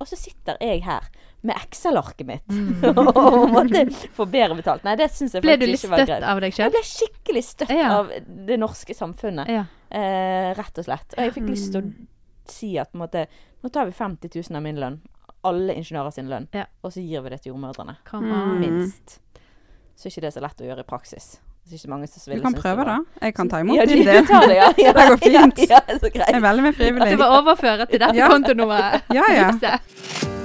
Og så sitter jeg her med Excel-arket mitt Mm. og måtte få bedre betalt. Nei, det syns jeg Ble du faktisk litt ikke var støtt greit. av deg Jeg ble skikkelig støtt Ja. av det norske samfunnet, Ja. eh, rett og slett. Og jeg fikk lyst til å Mm. si at måte, nå tar vi 50 000 av min lønn, alle ingeniører sin lønn, Ja. og så gir vi det til jordmødrene. Minst. Så ikke det er så lett å gjøre i praksis. Det er ikke mange som Du kan prøve, da. Jeg kan ta imot Ja, din del. det, ja. ja. Det går fint. Ja, ja, så Jeg er veldig med frivillig. At Du vil overføre til dette Ja. kontonummeret. Ja, ja.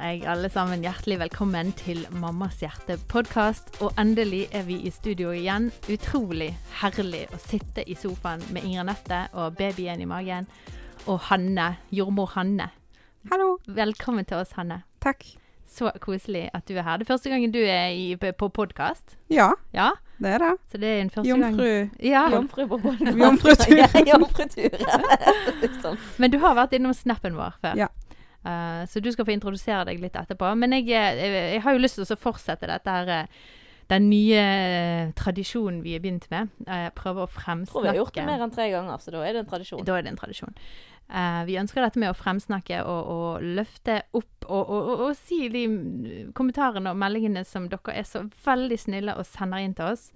Jeg alle sammen hjertelig velkommen til Mammas hjerte-podkast. Og endelig er vi i studio igjen. Utrolig herlig å sitte i sofaen med Ingrid Anette og babyen i magen. Og Hanne, jordmor Hanne. Hallo. Velkommen til oss, Hanne. Takk. Så koselig at du er her. Det er første gangen du er i, på podkast. Ja, Ja, det er det. så det er en første gang Jomfru. Ja, Jomfru på. Jomfrutur. Ja, Jomfrutur. liksom. Men du har vært innom snappen vår før. Ja. Eh, så du skal få introdusere deg litt etterpå. Men jeg, jeg, jeg har jo lyst til å fortsette dette her eh, den nye eh, tradisjonen vi har begynt med. Uh, prøve å fremsnakke tror vi har gjort det mer enn tre ganger, så da er det en tradisjon. Da er det en tradisjon. Uh, vi ønsker dette med å fremsnakke og, og løfte opp og, og, og, og si de mm, kommentarene og meldingene som dere er så veldig snille og sender inn til oss.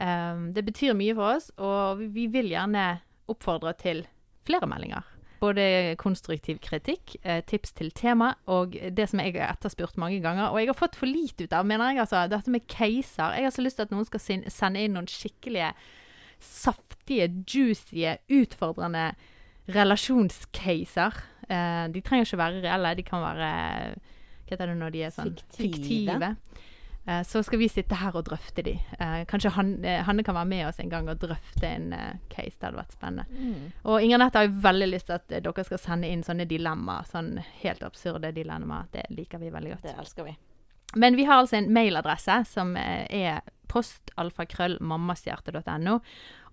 Um, det betyr mye for oss, og vi, vi vil gjerne oppfordre til flere meldinger. Både konstruktiv kritikk, eh, tips til tema, og det som jeg har etterspurt mange ganger. Og jeg har fått for lite ut av, mener jeg, altså. Dette med keiser. Jeg har så lyst til at noen skal sende inn noen skikkelige, saftige, juicy, utfordrende relasjonskeiser. Eh, de trenger ikke være reelle, de kan være Hva heter det når de er sånn Fiktive. fiktive. Eh, så skal vi sitte her og drøfte de. Eh, kanskje Han, eh, Hanne kan være med oss en gang og drøfte en case. Det hadde vært spennende. Mm. Og Inger Nette har jo veldig lyst til at dere skal sende inn sånne dilemmaer. Sånn helt absurde dilemmaer. Det liker vi veldig godt. Det elsker vi. Men vi har altså en mailadresse som er postalfakrøllmammashjerte.no.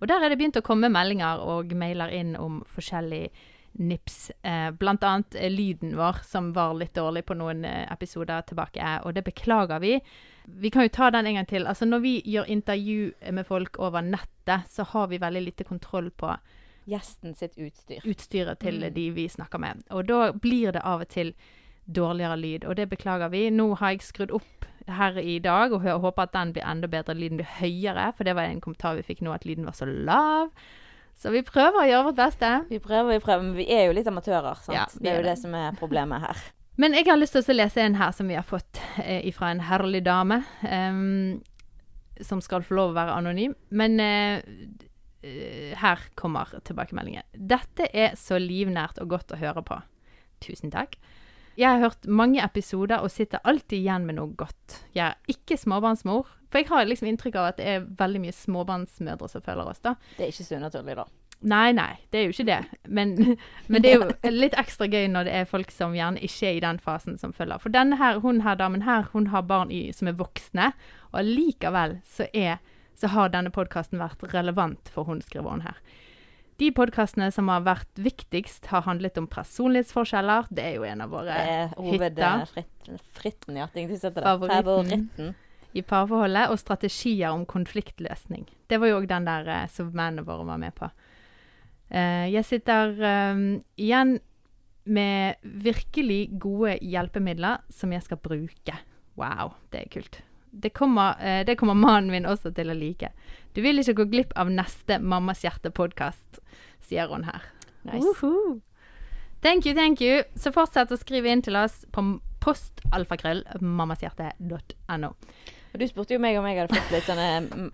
Og der er det begynt å komme meldinger og mailer inn om forskjellig nips. Eh, blant annet lyden vår, som var litt dårlig på noen episoder tilbake. Og det beklager vi. Vi kan jo ta den en gang til. Altså Når vi gjør intervju med folk over nettet, så har vi veldig lite kontroll på Gjesten sitt utstyr. utstyret til Mm. de vi snakker med. Og da blir det av og til dårligere lyd, og det beklager vi. Nå har jeg skrudd opp her i dag, og håper at den blir enda bedre, lyden blir høyere, for det var en kommentar vi fikk nå, at lyden var så lav. Så vi prøver å gjøre vårt beste. Vi prøver, vi prøver, men vi er jo litt amatører, sant? Ja, det er jo det. det som er problemet her. Men jeg har lyst til å lese en her som vi har fått eh, fra en herlig dame, em, som skal få lov å være anonym. Men eh, her kommer tilbakemeldingen. Dette er så livnært og godt å høre på. Tusen takk. Jeg har hørt mange episoder og sitter alltid igjen med noe godt. Jeg er ikke småbarnsmor, for jeg har liksom inntrykk av at det er veldig mye småbarnsmødre som følger oss, da. Det er ikke så unaturlig, da. Nei, nei, det er jo ikke det. Men, men det er jo litt ekstra gøy når det er folk som gjerne ikke er i den fasen som følger. For denne her, hun her damen her, hun har barn i, som er voksne, og allikevel så, er, så har denne podkasten vært relevant for hun, skriver hun her. De podkastene som har vært viktigst, har handlet om personlighetsforskjeller. Det er jo en av våre er hytter hovedfritten, ja. Favoritten. i parforholdet, og strategier om konfliktløsning. Det var jo òg den der eh, som mennene våre var med på. Eh, jeg sitter eh, igjen med virkelig gode hjelpemidler som jeg skal bruke. Wow, det er kult. Det kommer, eh, det kommer mannen min også til å like. Du vil ikke gå glipp av neste Mammas hjerte-podkast, sier hun her. Nice. Woohoo. Thank you, thank you. Så fortsett å skrive inn til oss på postalfakrøll.mammashjerte.no. Og du spurte jo meg om jeg hadde fått litt sånne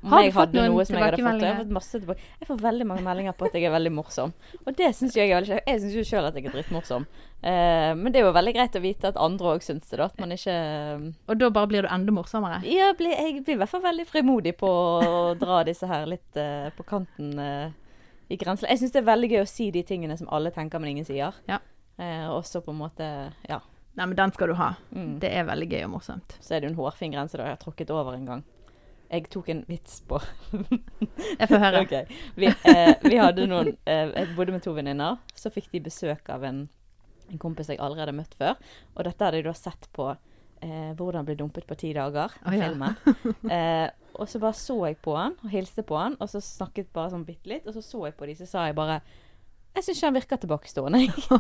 Om jeg hadde noe som jeg hadde fått. Jeg har fått masse tilbake. Jeg får veldig mange meldinger på at jeg er veldig morsom. Og det syns jeg er veldig kjekt. Jeg syns jo sjøl at jeg er drittmorsom. Uh, men det er jo veldig greit å vite at andre òg syns det, da. At man ikke Og da bare blir du enda morsommere. Jeg blir, jeg blir i hvert fall veldig frimodig på å dra disse her litt uh, på kanten uh, i grenseland. Jeg syns det er veldig gøy å si de tingene som alle tenker, men ingen sier. Ja. Eh, og så på en måte Ja. Nei, men den skal du ha. Mm. Det er veldig gøy og morsomt. Så er det jo en hårfin grense da jeg har tråkket over en gang. Jeg tok en vits på Jeg får høre. Okay. Vi, eh, vi hadde noen eh, Jeg bodde med to venninner. Så fikk de besøk av en, en kompis jeg allerede har møtt før. Og dette hadde jeg da sett på eh, 'Hvordan bli dumpet på ti dager', oh, ja. filmen. Eh, og så bare så jeg på han og hilste på han, og så snakket bare sånn bitte litt. Og så så jeg på de, så sa jeg bare jeg syns ikke han virker tilbakestående. jeg.»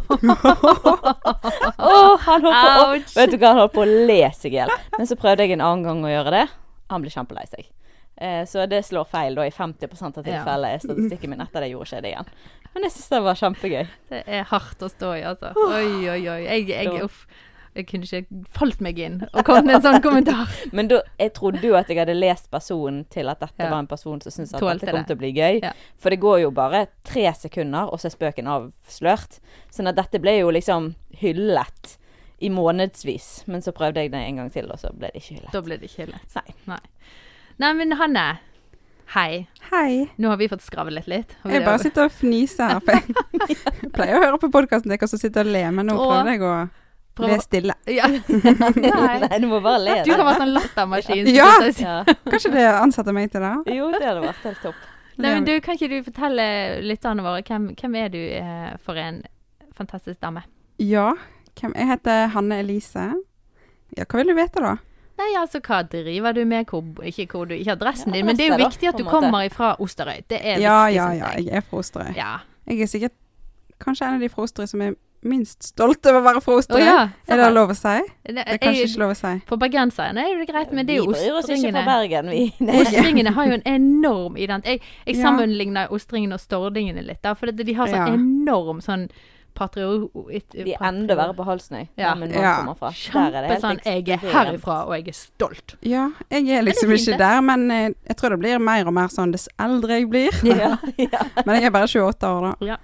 Åh, han holdt på, Ouch. vet du hva, han holdt på å le seg i hjel. Men så prøvde jeg en annen gang å gjøre det. Han ble kjempelei seg. Eh, så det slår feil da i 50 av tilfellene. er statistikken min etter det gjorde ikke det igjen. Men jeg syns det var kjempegøy. Det er hardt å stå i, altså. Oi, oi, oi. Jeg, jeg, uff. Jeg kunne ikke falt meg inn og kommet med en sånn kommentar. Men da, jeg trodde jo at jeg hadde lest personen til at dette Ja. var en person som syntes at Tålte dette kom det. til å bli gøy. Ja. For det går jo bare tre sekunder, og så er spøken avslørt. Sånn at dette ble jo liksom hyllet i månedsvis. Men så prøvde jeg det en gang til, og så ble det ikke hyllet. Da ble det ikke hyllet. Nei. Nei. Nei, men Hanne. Hei. Hei. Nå har vi fått skravlet litt. litt. Jeg bare sitter og fniser her. For jeg pleier å høre på podkasten deres og sitte og le, men nå Åh. prøvde jeg å Prøv le stille. Ja. Nei. Nei, du må bare le. Du kan være sånn lattermaskin. Ja. ja. Kanskje det ansetter meg til det? Jo, det hadde vært helt topp. Nei, men du, Kan ikke du fortelle lytterne våre hvem, hvem er du eh, for en fantastisk dame? Ja. Hvem? Jeg heter Hanne Elise. Ja, hva vil du vite, da? Nei, altså, hva driver du med? Hvor, ikke hvor du, ikke adressen Ja, din, men det er jo viktig at du kommer fra Osterøy. Det er Ja, viktig, ja, ja. jeg. Jeg er fra Osterøy. Ja. Jeg er sikkert kanskje en av de fra Osterøy som er minst stolt over å være fra Osterøy. Oh, ja. Er det lov å si? Det er kanskje jeg- ikke lov å si. For bergenserne er det greit, men det er jo vi bryr oss ikke fra. Bergen, vi. Ostringene har jo en enorm identitet. Jeg, jeg Ja. sammenligner ostringene og stordingene litt, da, for det, de har sånn Ja. enorm sånn patriot... De er enda verre på Halsnøy, Ja. der Ja. kommer fra. Der er det Kjempe helt sånn Jeg er herifra, og jeg er stolt. Ja, jeg er liksom er ikke det. der, men eh, jeg tror det blir mer og mer sånn dess eldre jeg blir. Ja, ja. Men jeg er bare 28 år, da. Ja.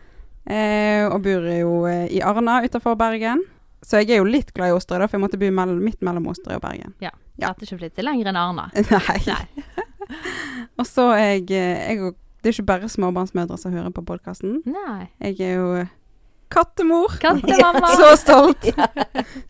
Eh, og bor jo eh, i Arna utenfor Bergen. Så jeg er jo litt glad i Osterøy, for jeg måtte bo mell midt mellom Osterøy og Bergen. Ja. Klarte ikke flyttet lenger enn Arna. Nei. Nei. og så er jeg, eh, jeg Det er ikke bare småbarnsmødre som hører på podkasten. Jeg er jo eh, kattemor. Kattemamma! Så stolt!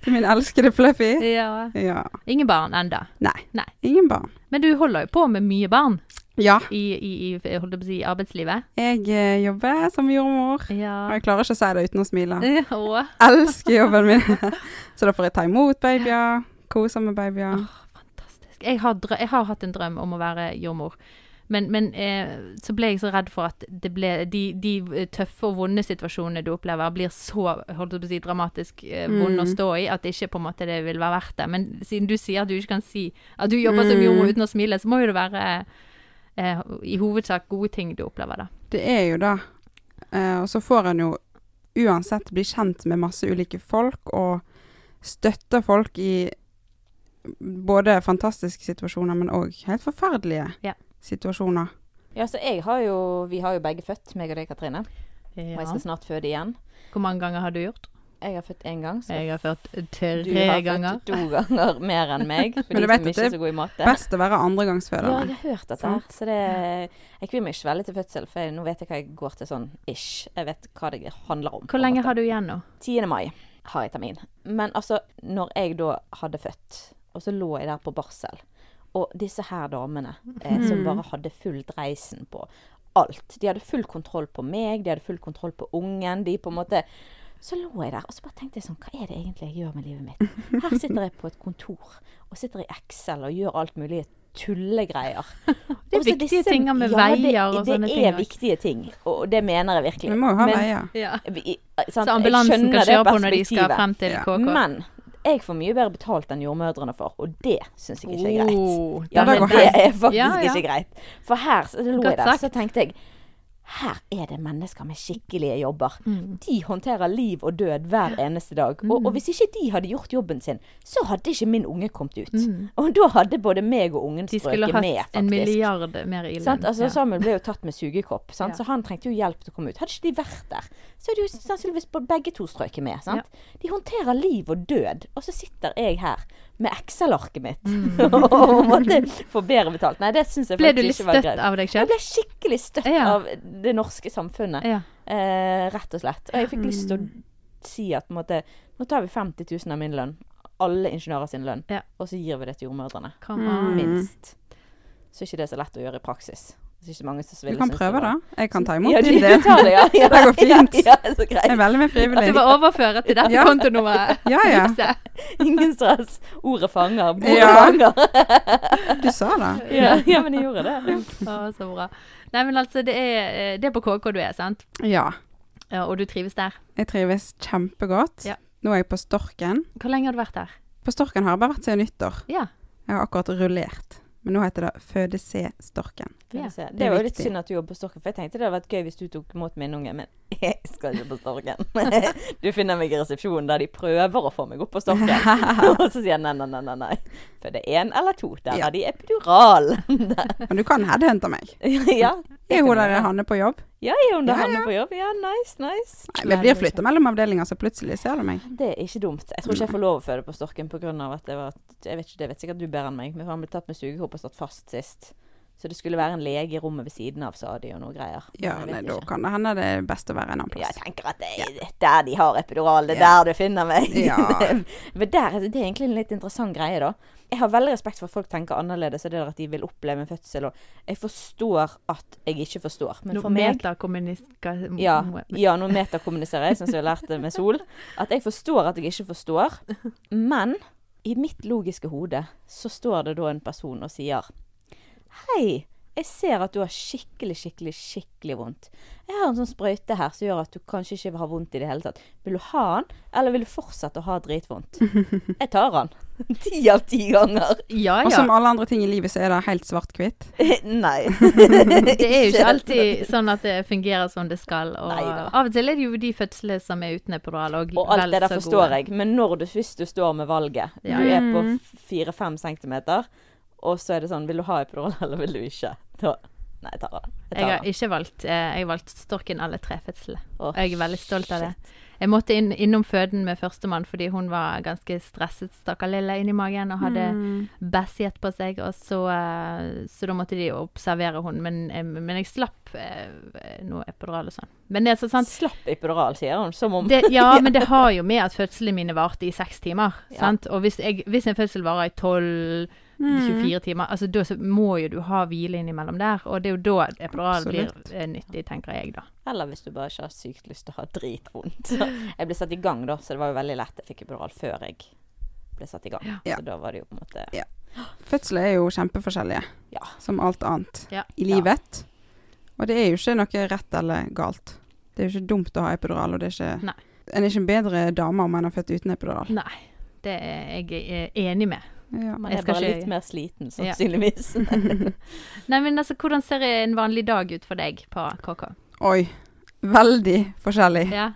Til min elskede Fluffy. Ja. Ja. Ingen barn enda. Nei. Nei. Ingen barn. Men du holder jo på med mye barn Ja. i, i, i å si, arbeidslivet. Jeg eh, jobber som jordmor. Og jeg klarer ikke å si det uten å smile. Ja. Elsker jobben min. så da får jeg ta imot babyer, kose med babyer. fantastisk. Jeg har, jeg har hatt en drøm om å være jordmor. Men, men eh, så ble jeg så redd for at det ble, de, de tøffe og vonde situasjonene du opplever, blir så å si, dramatisk eh, vonde å Mm. stå i at det ikke på en måte det vil være verdt det. Men siden du sier at du ikke kan si at du jobber som Mm. jordmor uten å smile, så må jo det være eh, i hovedsak gode ting du opplever, da. Det er jo det. Eh, og så får en jo uansett bli kjent med masse ulike folk, og støtte folk i både fantastiske situasjoner, men òg helt forferdelige Ja. situasjoner. ja, så jeg har jo Vi har jo begge født, meg og deg, Katrine. Og jeg skal snart føde igjen. Hvor mange ganger har du gjort? Jeg har født én gang, så Jeg har født du tre har ganger. født to ganger mer enn meg. For Men de du vet som ikke det er så gode i matte. Best å være Ja, jeg har hørt dette. Så det Jeg kvier meg ikke veldig til fødsel, for jeg, nå vet jeg hva jeg går til sånn ish. Jeg vet hva det handler om. Hvor lenge har du igjen nå? 10. mai har jeg termin. Men altså, når jeg da hadde født, og så lå jeg der på barsel, og disse her damene eh, som bare hadde full dreisen på alt De hadde full kontroll på meg, de hadde full kontroll på ungen. De på en måte Så lå jeg der, og så bare tenkte jeg sånn Hva er det egentlig jeg gjør med livet mitt? Her sitter jeg på et kontor og sitter i Excel og gjør alt mulig tullegreier. Det er viktige ting med veier og det, sånne det er viktige ting, og det mener jeg virkelig. Vi må jo ha veier. Ja. Så ambulansen kan kjøre på når de skal frem til Ja. KK. Men jeg får mye bedre betalt enn jordmødrene får, og det syns jeg ikke er greit. Oh, Ja, det men det er faktisk Ja, ja. ikke greit. For her så lå jeg der, så tenkte jeg her er det mennesker med skikkelige jobber. Mm. De håndterer liv og død hver eneste dag. Og, og hvis ikke de hadde gjort jobben sin, så hadde ikke min unge kommet ut. Mm. Og da hadde både meg og ungen De skulle hatt en milliard mer i lønn. Altså, Ja. Samuel ble jo tatt med sugekopp, sant? Ja. så han trengte jo hjelp til å komme ut. Hadde ikke de vært der, så hadde jo sannsynligvis begge to strøket med. Sant? De håndterer liv og død, og så sitter jeg her med Excel-arket mitt og måtte få bedre betalt. Nei, det syns jeg Mm. Ble du faktisk litt ikke var støtt av deg Jeg ble skikkelig støtt Ja. av det norske samfunnet, Ja. eh, rett og slett. Og jeg fikk lyst til å si at måte, nå tar vi 50 000 av min lønn, alle ingeniører sin lønn, Ja. og så gir vi det til jordmødrene. Mm. Minst. så er ikke det så lett å gjøre i praksis. Det er ikke mange som Du kan prøve, da. Jeg kan ta imot Ja, din tar det, ja. ja. Det går fint. Ja, ja, så Jeg er veldig med At du frivillig. bare overfører til dette Ja. kontonummeret. Ja, ja. Ingen stress. Ordet fanger. Bordet Ja. fanger. Du sa det. Ja, ja, men jeg gjorde det. Å, så bra. Nei, men altså, det er, eh, det er på KK du er, sant? Ja. Ja, og du trives der. Jeg trives kjempegodt. Ja. Nå er jeg på Storken. Hvor lenge har du vært der? På Storken har jeg bare vært siden nyttår. Ja. Jeg har akkurat rullert. Men nå heter det Føde C Storken. Ja, det Det er er jo litt synd at du jobber på Storken, for jeg tenkte det hadde vært gøy hvis du tok imot min unge, men jeg skal ikke på Storken. Du finner meg i resepsjonen der de prøver å få meg opp på Storken. Og så sier jeg nei, nei, nei, nei. er én eller to. Der Ja. har de epidural. Men du kan headhunte meg. ja. Er hun der. Hanne på jobb? Ja, er hun der Ja, Hanne på jobb? Ja, nice, nice. Nei, vi blir flytta mellom avdelinger, så plutselig ser du meg. Det er ikke dumt. Jeg tror ikke jeg får lov å føde på Storken pga. at det var Jeg vet ikke, det vet sikkert du bedre enn meg, men han ble tatt med sugekopp og stått fast sist. Så det skulle være en lege i rommet ved siden av, sa de, og noe greier. Ja, nei, da ikke. kan det hende det er best å være en annen plass. Jeg tenker at det er der de har epidural. Det er Ja. der du finner meg. Ja. Men der, det er egentlig en litt interessant greie, da. Jeg har veldig respekt for at folk tenker annerledes, og det er at de vil oppleve en fødsel. Og jeg forstår at jeg ikke forstår. Men No, for meg ja, ja, nå metakommuniserer jeg, sånn som jeg lærte med Sol. At jeg forstår at jeg ikke forstår. Men i mitt logiske hode så står det da en person og sier Hei, jeg ser at du har skikkelig, skikkelig, skikkelig vondt. Jeg har en sånn sprøyte her som gjør at du kanskje ikke vil ha vondt i det hele tatt. Vil du ha den, eller vil du fortsette å ha dritvondt? Jeg tar den. Ti av ti ganger. Ja, ja. Og som alle andre ting i livet, så er det helt svart-hvitt. Nei. Det er jo ikke alltid sånn at det fungerer som det skal. Og Neida. av og til er det jo de fødslene som er uten epidural, og, Og alt det der forstår gode. jeg, men når du først du står med valget Ja. Du er på Mm. fire-fem centimeter, og så er det sånn Vil du ha epidural, eller vil du ikke? Da Nei, jeg tar den. Jeg Jeg har har ikke valgt eh, Jeg har valgt Storken alle tre fødslene. Oh, Og jeg er veldig stolt av det. Jeg måtte inn, innom føden med førstemann fordi hun var ganske stresset, stakkar lille, inni magen og hadde Mm. bassiet på seg. Og så, eh, så da måtte de observere hun. Men, eh, men jeg slapp noe epidural og sånn. Men det er så sant Slapp epidural, sier hun. Som om det, ja, men det har jo med at fødslene mine varte i seks timer. Ja. Sant? Og hvis, jeg, hvis en fødsel varer i 12 Mm. 24 timer, altså da så må jo du ha hvile innimellom der. Og det er jo da epidural blir eh, nyttig, tenker jeg da. Eller hvis du bare ikke har sykt lyst til å ha dritvondt. Jeg ble satt i gang da, så det var jo veldig lett. Jeg fikk epidural før jeg ble satt i gang. Ja. Så da var det jo på en måte Fødsler er jo kjempeforskjellige, Ja. som alt annet Ja. i livet. Og det er jo ikke noe rett eller galt. Det er jo ikke dumt å ha epidural, og det er ikke Nei. En er ikke en bedre dame om en har født uten epidural. Nei, det er jeg er enig med. Ja. Man er bare litt mer sliten, Ja. sannsynligvis. Nei, men altså, hvordan ser en vanlig dag ut for deg på KK? Oi. Veldig forskjellig. Ja,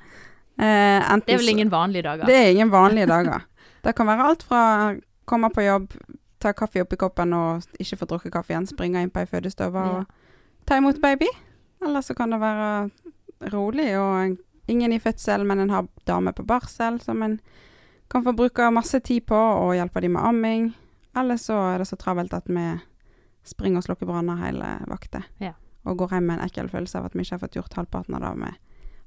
Eh, enten det er vel ingen vanlige dager? Det er ingen vanlige dager. Det kan være alt fra komme på jobb, ta kaffe oppi koppen og ikke få drukket kaffe igjen, springe inn på ei fødestue Ja. og ta imot baby. Eller så kan det være rolig og ingen i fødsel, men en har dame på barsel som en kan få bruke masse tid på å hjelpe dem med amming. Eller så er det så travelt at vi springer og slukker branner hele vakta. Ja. Og går hjem med en ekkel følelse av at vi ikke har fått gjort halvparten av det vi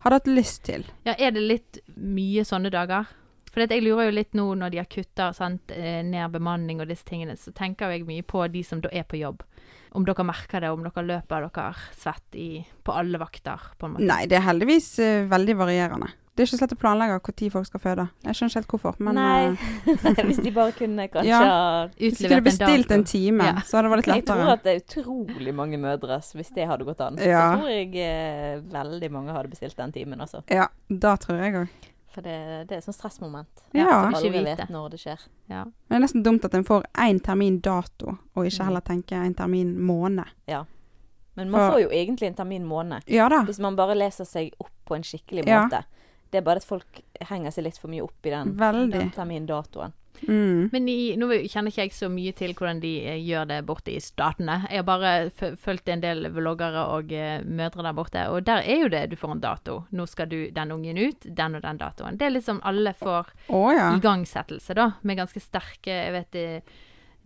hadde hatt lyst til. Ja, er det litt mye sånne dager? For jeg lurer jo litt nå når de har kutta eh, ned bemanning og disse tingene, så tenker jeg mye på de som da er på jobb. Om dere merker det, om dere løper dere svett i, på alle vakter, på en måte. Nei, det er heldigvis uh, veldig varierende. Det er ikke så lett å planlegge når folk skal føde. Jeg skjønner ikke helt hvorfor, men Nei. eh, Hvis de bare kunne kanskje Ja. ha hvis du skulle bestilt en time, Ja. så hadde det vært litt Jeg tror at det er utrolig mange mødre, hvis det hadde gått an. Ja. Så tror jeg eh, veldig mange hadde bestilt den timen, altså. Ja, da tror jeg òg. For det, det er et stressmoment. Ja. Ikke Aldri ikke vet når det skjer. Ja. Men det er nesten dumt at en får én termin dato, og ikke Mm. heller tenker en termin måned. Ja. Men man For- får jo egentlig en termin måned. Ja da. Hvis man bare leser seg opp på en skikkelig Ja. Det er bare at folk henger seg litt for mye opp i den, den termindatoen. Mm. Men i, nå kjenner ikke jeg så mye til hvordan de eh, gjør det borte i statene. Jeg har bare fulgt en del vloggere og eh, mødre der borte, og der er jo det du får en dato. Nå skal du den ungen ut, den og den datoen. Det er liksom alle får oh, ja. igangsettelse, da, med ganske sterke Jeg vet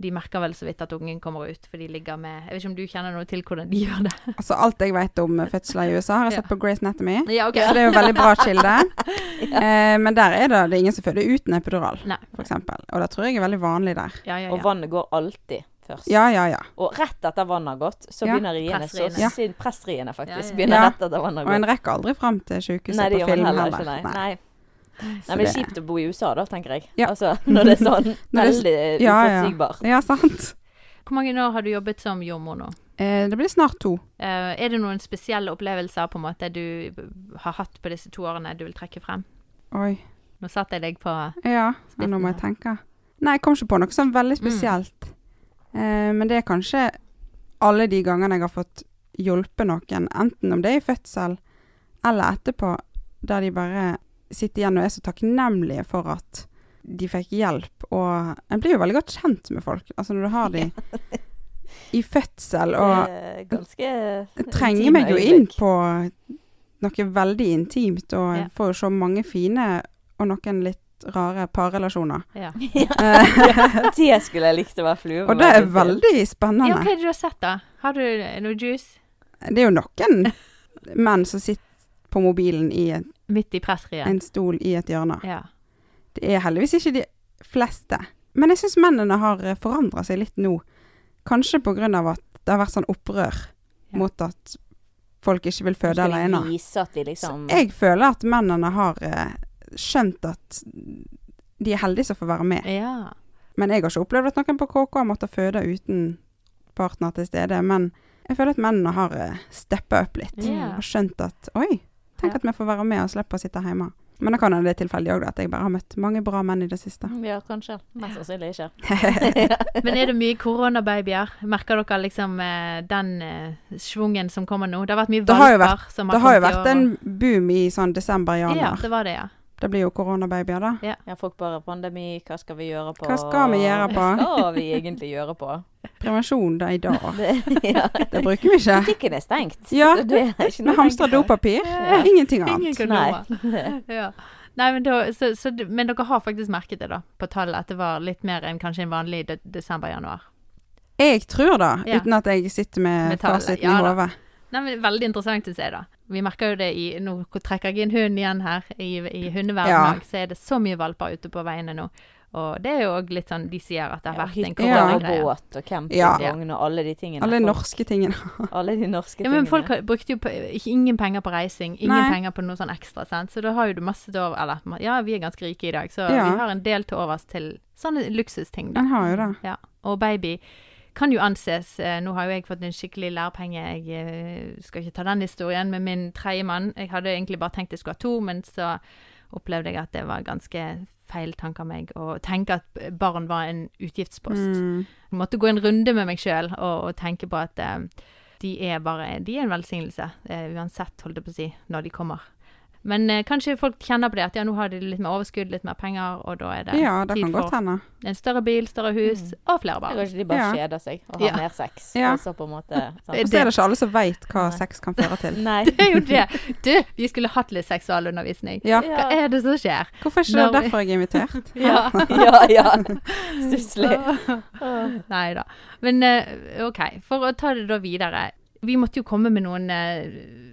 de, merker vel så vidt at ungen kommer ut, for de ligger med Jeg vet ikke om du kjenner noe til hvordan de gjør det? Altså, alt jeg vet om fødsler i USA, har jeg Ja. sett på Grace Anatomy. Ja, okay. Så det er jo veldig bra kilde. eh, men der er det, det er ingen som føder uten epidural, f.eks. Og det tror jeg er veldig vanlig der. Ja, ja, Og vannet går alltid først. Ja, ja, ja. Og rett etter vannet har gått, så Ja. begynner riene. Så Pressriene. sin- Pressriene, faktisk. Ja, ja. Begynner Ja. rett etter vannet Og en rekker aldri frem til sykehuset på film heller heller. ikke, nei. Nei. Nei. Men det er kjipt å bo i USA, da, tenker jeg. Ja. Altså, når det er sånn veldig ja, ja. uforutsigbart. Ja, sant. Hvor mange år har du jobbet som jordmor nå? Eh, det blir snart to. Eh, er det noen spesielle opplevelser på en måte du har hatt på disse to årene du vil trekke frem? Oi. Nå satte jeg deg på Ja, ja, nå må jeg tenke. Nei, jeg kom ikke på noe sånn veldig Mm. spesielt. Eh, men det er kanskje alle de gangene jeg har fått hjulpet noen, enten om det er i fødsel eller etterpå, der de bare sitter igjen og er så takknemlige for at de fikk hjelp. Og en blir jo veldig godt kjent med folk. Altså når du har de i fødsel og er trenger meg jo inn på noe veldig intimt, og Ja. får jo så mange fine og noen litt rare parrelasjoner. Ja. Det skulle jeg likt å være flue på. og det er veldig spennende. ja, hva er det du har sett, da? Har du noe juice Det er jo noen menn som sitter på mobilen i en, midt i presseriet? en stol i et hjørne. Ja. Det er heldigvis ikke de fleste. Men jeg syns mennene har forandra seg litt nå. Kanskje av at det har vært sånn opprør Ja. mot at folk ikke vil føde alene. liksom Så jeg føler at mennene har eh, skjønt at de er heldige som får være med. ja. Men jeg har ikke opplevd at noen på KK har måttet føde uten partner til stede. Men jeg føler at mennene har uh, steppa opp litt. Ja. Og skjønt at oi, tenk Ja. at vi får være med og slippe å sitte hjemme. Men det kan hende det være tilfeldig òg, at jeg bare har møtt mange bra menn i det siste. Ja, kanskje. Mest sannsynlig ikke. Men er det mye koronababyer? Merker dere liksom eh, den eh, svungen som kommer nå? Det har vært mye Det har jo valper som har Det har jo vært en boom i sånn og- Ja, desember-januar. det var det, ja. Det blir jo koronababyer, da. Ja, folk bare pandemi, hva skal vi gjøre på Hva skal vi gjøre på? Hva skal vi egentlig gjøre på? Prevensjon da i dag. Det, ja. Det bruker vi ikke. Butikken er stengt. Ja, med det er Vi hamstrer dopapir. Ja. Ingenting Ingen annet. kondomer. ja. Nei, men, da, så, så, men dere har faktisk merket det, da, på tallet, at det var litt mer enn kanskje en vanlig de desember-januar. Jeg tror Ja. uten at jeg sitter med, Med fasiten ja i hodet. Nei, men Veldig interessant å se, da. Vi merker jo det i Nå trekker jeg inn hund igjen her. I, i hundeverdenen Ja. så er det så mye valper ute på veiene nå. Og det er jo òg litt sånn De sier at det har Ja, vært en koronagreie. og koronagreie. båt og Ja. og alle de tingene. Alle Folk- norske tingene. alle de norske tingene. Ja, men folk har, brukte jo på, ikke, ingen penger på reising, ingen Nei. penger på noe sånn ekstra, sant. Så da har jo du masse til over Eller ja, vi er ganske rike i dag, så Ja. vi har en del til overs til sånne luksusting, da. Den har jo det. Ja. Og baby kan jo anses eh, Nå har jo jeg fått en skikkelig lærepenge. Jeg eh, skal ikke ta den historien med min tredjemann. Jeg hadde egentlig bare tenkt jeg skulle ha to, men så opplevde jeg at det var ganske feil tanke av meg å tenke at barn var en utgiftspost. Mm. Jeg måtte gå en runde med meg sjøl og, og tenke på at eh, de er bare De er en velsignelse, uansett, holdt jeg på å si, når de kommer. Men eh, kanskje folk kjenner på det at ja, nå har de litt mer overskudd, litt mer penger, og da er det Ja, det tid for en større bil, større hus Mm. og flere barn. Kanskje de bare Ja. kjeder seg og har Ja. mer sex. Ja. Og så på en måte Det- Og så er det ikke alle som veit hva Nei. sex kan føre til. Nei. Det er jo det. Du, vi skulle hatt litt seksualundervisning. Ja, Hva er det som skjer? Hvorfor er ikke Når det vi- derfor jeg er invitert? Ja. ja, ja. Stusslig. Nei da. Men eh, OK, for å ta det da videre. Vi måtte jo komme med noen eh,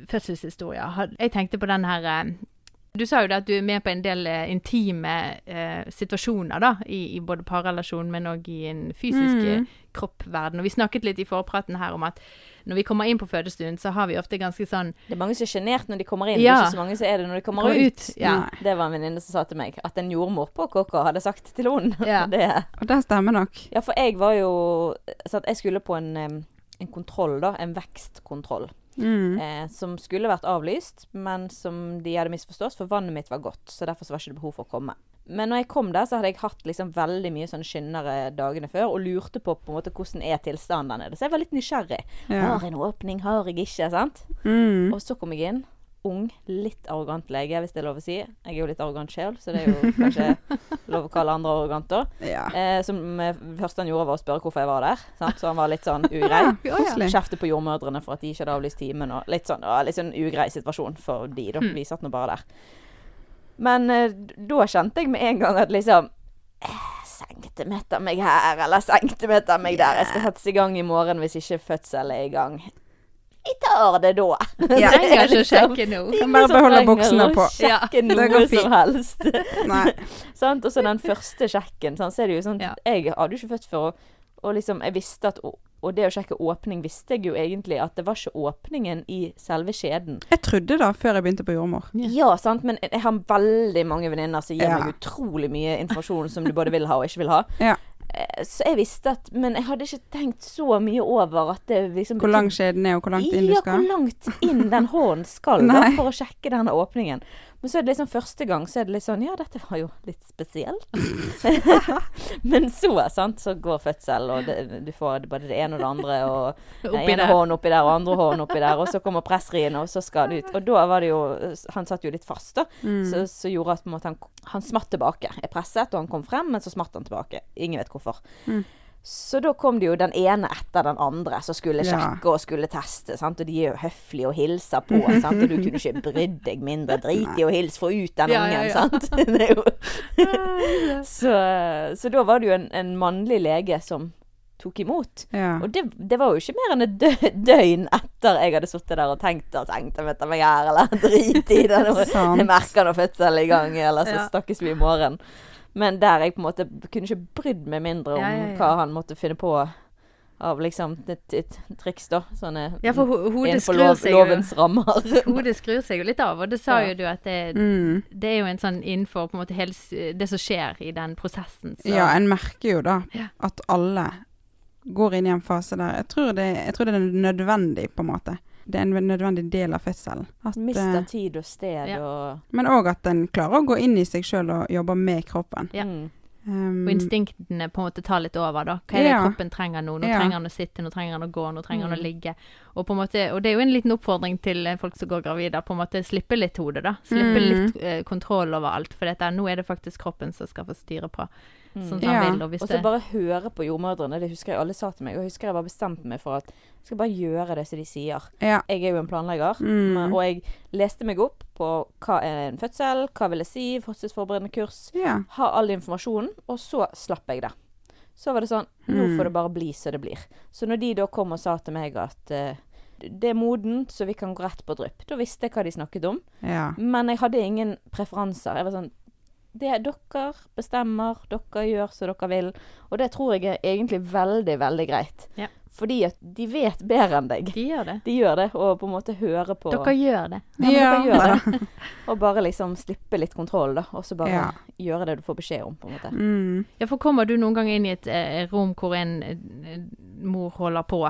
fødselshistorier. Jeg tenkte på den her eh, Du sa jo det at du er med på en del eh, intime eh, situasjoner, da. I, I både parrelasjon, men òg i en fysisk Mm. eh, kroppverden. Og vi snakket litt i forpraten her om at når vi kommer inn på fødestuen, så har vi ofte ganske sånn Det er mange som er sjenert når de kommer inn. Ja. Det er ikke så mange som er det når de kommer, Kommer ut. ut, ja. Nei. Det var en venninne som sa til meg at en jordmor på KK hadde sagt til henne. Ja. Det. Og det stemmer nok. Ja, for jeg var jo sånn, at Jeg skulle på en, en kontroll, da. En vekstkontroll. Mm. Eh, som skulle vært avlyst, men som de hadde misforstått, for vannet mitt var godt. Så derfor så var ikke det behov for å komme. Men når jeg kom der, så hadde jeg hatt liksom veldig mye sånn skyndere dagene før, og lurte på på en måte hvordan er tilstanden der nede. Så jeg var litt nysgjerrig. Ja. Har jeg en åpning, har jeg ikke? sant? Mm. Og så kom jeg inn. Ung, litt arrogant lege, hvis det er lov å si. Jeg er jo litt arrogant sjøl, så det er jo kanskje lov å kalle andre arrogant òg. Ja. Eh, som eh, første han gjorde, var å spørre hvorfor jeg var der. Sant? Så han var litt sånn ugrei. Koselig. Kjefte på jordmødrene for at de ikke hadde avlyst timen. Og litt sånn, og litt sånn ugrei situasjon for de, da. Hmm. Vi satt nå bare der. Men eh, da kjente jeg med en gang at liksom eh, Centimeter meg her, eller centimeter meg der. Jeg skal settes i gang i morgen hvis ikke fødsel er i gang. Vi tar det da. Ja. Trenger ikke å Liksom, sjekke nå. Kan bare beholde buksene på. Sjekke det går noe fint. som helst. Nei. Sant? Og så den første sjekken. Sånn, Så er det jo sånn Ja. Jeg hadde jo ikke født før, og Og liksom, jeg visste at Og og det å sjekke åpning visste jeg jo egentlig at det var ikke åpningen i selve skjeden. Jeg trodde da, før jeg begynte på jordmor. Ja. Ja, sant, men jeg har veldig mange venninner som gir Ja. meg utrolig mye informasjon som du både vil ha og ikke vil ha. Ja. Eh, Så jeg visste at Men jeg hadde ikke tenkt så mye over at det liksom Hvor lang skjeden er, og hvor langt inn du skal? Ja, hvor langt inn den hånden skal da, for å sjekke denne åpningen. Men så er det liksom første gang så er det litt sånn Ja, dette var jo litt spesielt. Men så, sant, så går fødsel, og det, du får både det ene og det andre, og den ene hånden oppi der, og andre hånden oppi der, og så kommer pressriene, og så skal det ut. Og da var det jo Han satt jo litt fast, da. Mm. Så, så gjorde at måte, han, han smatt tilbake. Jeg presset, og han kom frem, men så smatt han tilbake. Ingen vet hvorfor. Mm. Så da kom det jo den ene etter den andre som skulle Ja. sjekke og skulle teste. Sant? Og de er jo høflige og hilser på. Sant? Og du kunne ikke brydd deg mindre. Drit i å hilse, få ut den Ja, ja, ungen. ja. Sant? Det er jo så, så da var det jo en, en mannlig lege som tok imot. Ja. Og det, det var jo ikke mer enn et dø døgn etter jeg hadde sittet der og tenkt og tenkt jeg vet du, meg her, eller drit i det. Jeg merker når fødselen er i gang, eller så Ja. snakkes vi i morgen. Men der jeg på en måte kunne ikke brydd meg mindre om Ja, ja, ja. hva han måtte finne på av liksom et, et triks, da. Sånne Ja, for hodet innenfor skrur lov, seg jo lovens rammer. Hodet skrur seg jo litt av, og det sa Ja. jo du at det, Mm. det er jo en sånn innenfor på en måte hele, det som skjer i den prosessen. Så. Ja, en merker jo da Ja. at alle går inn i en fase der Jeg tror det, jeg tror det er nødvendig, på en måte. Det er en nødvendig del av fødselen. Mister eh, tid og sted Ja. og men òg at en klarer å gå inn i seg sjøl og jobbe med kroppen. Ja. mm. Um, Og instinktene på en måte tar litt over, da. Hva er det Ja. kroppen trenger nå? Nå Ja. trenger han å sitte, nå trenger han å gå, nå trenger han å Mm. ligge. Og, på en måte, og det er jo en liten oppfordring til eh, folk som går gravide, på en måte slippe litt hodet, da. Slippe Mm. litt eh, kontroll over alt. For dette, nå er det faktisk kroppen som skal få styre på Mm. sånn som Ja. han vil. Og så bare høre på jordmødrene. Det husker jeg alle sa til meg. Og jeg husker jeg bare bestemte meg for at jeg skal bare gjøre det som de sier. ja. Jeg er jo en planlegger, Mm. men- og jeg leste meg opp på hva er en fødsel, hva vil jeg si, fødselsforberedende kurs. ja. Ha all informasjonen, og så slapp jeg det. Så var det sånn Nå Mm. får det bare bli som det blir. Så når de da kom og sa til meg at uh, det er modent, så vi kan gå rett på drypp, da visste jeg hva de snakket om. ja. Men jeg hadde ingen preferanser. Jeg var sånn det er Dere bestemmer, dere gjør som dere vil. Og det tror jeg er egentlig veldig, veldig greit. Ja. Fordi at de vet bedre enn deg. De gjør det. De gjør det, og på en måte hører på Dere gjør det. ja, Ja. dere gjør det. Og bare liksom slippe litt kontroll, da. Og så bare Ja. gjøre det du får beskjed om, på en måte. Mm. Ja, for kommer du noen gang inn i et eh, rom hvor en eh, mor holder på,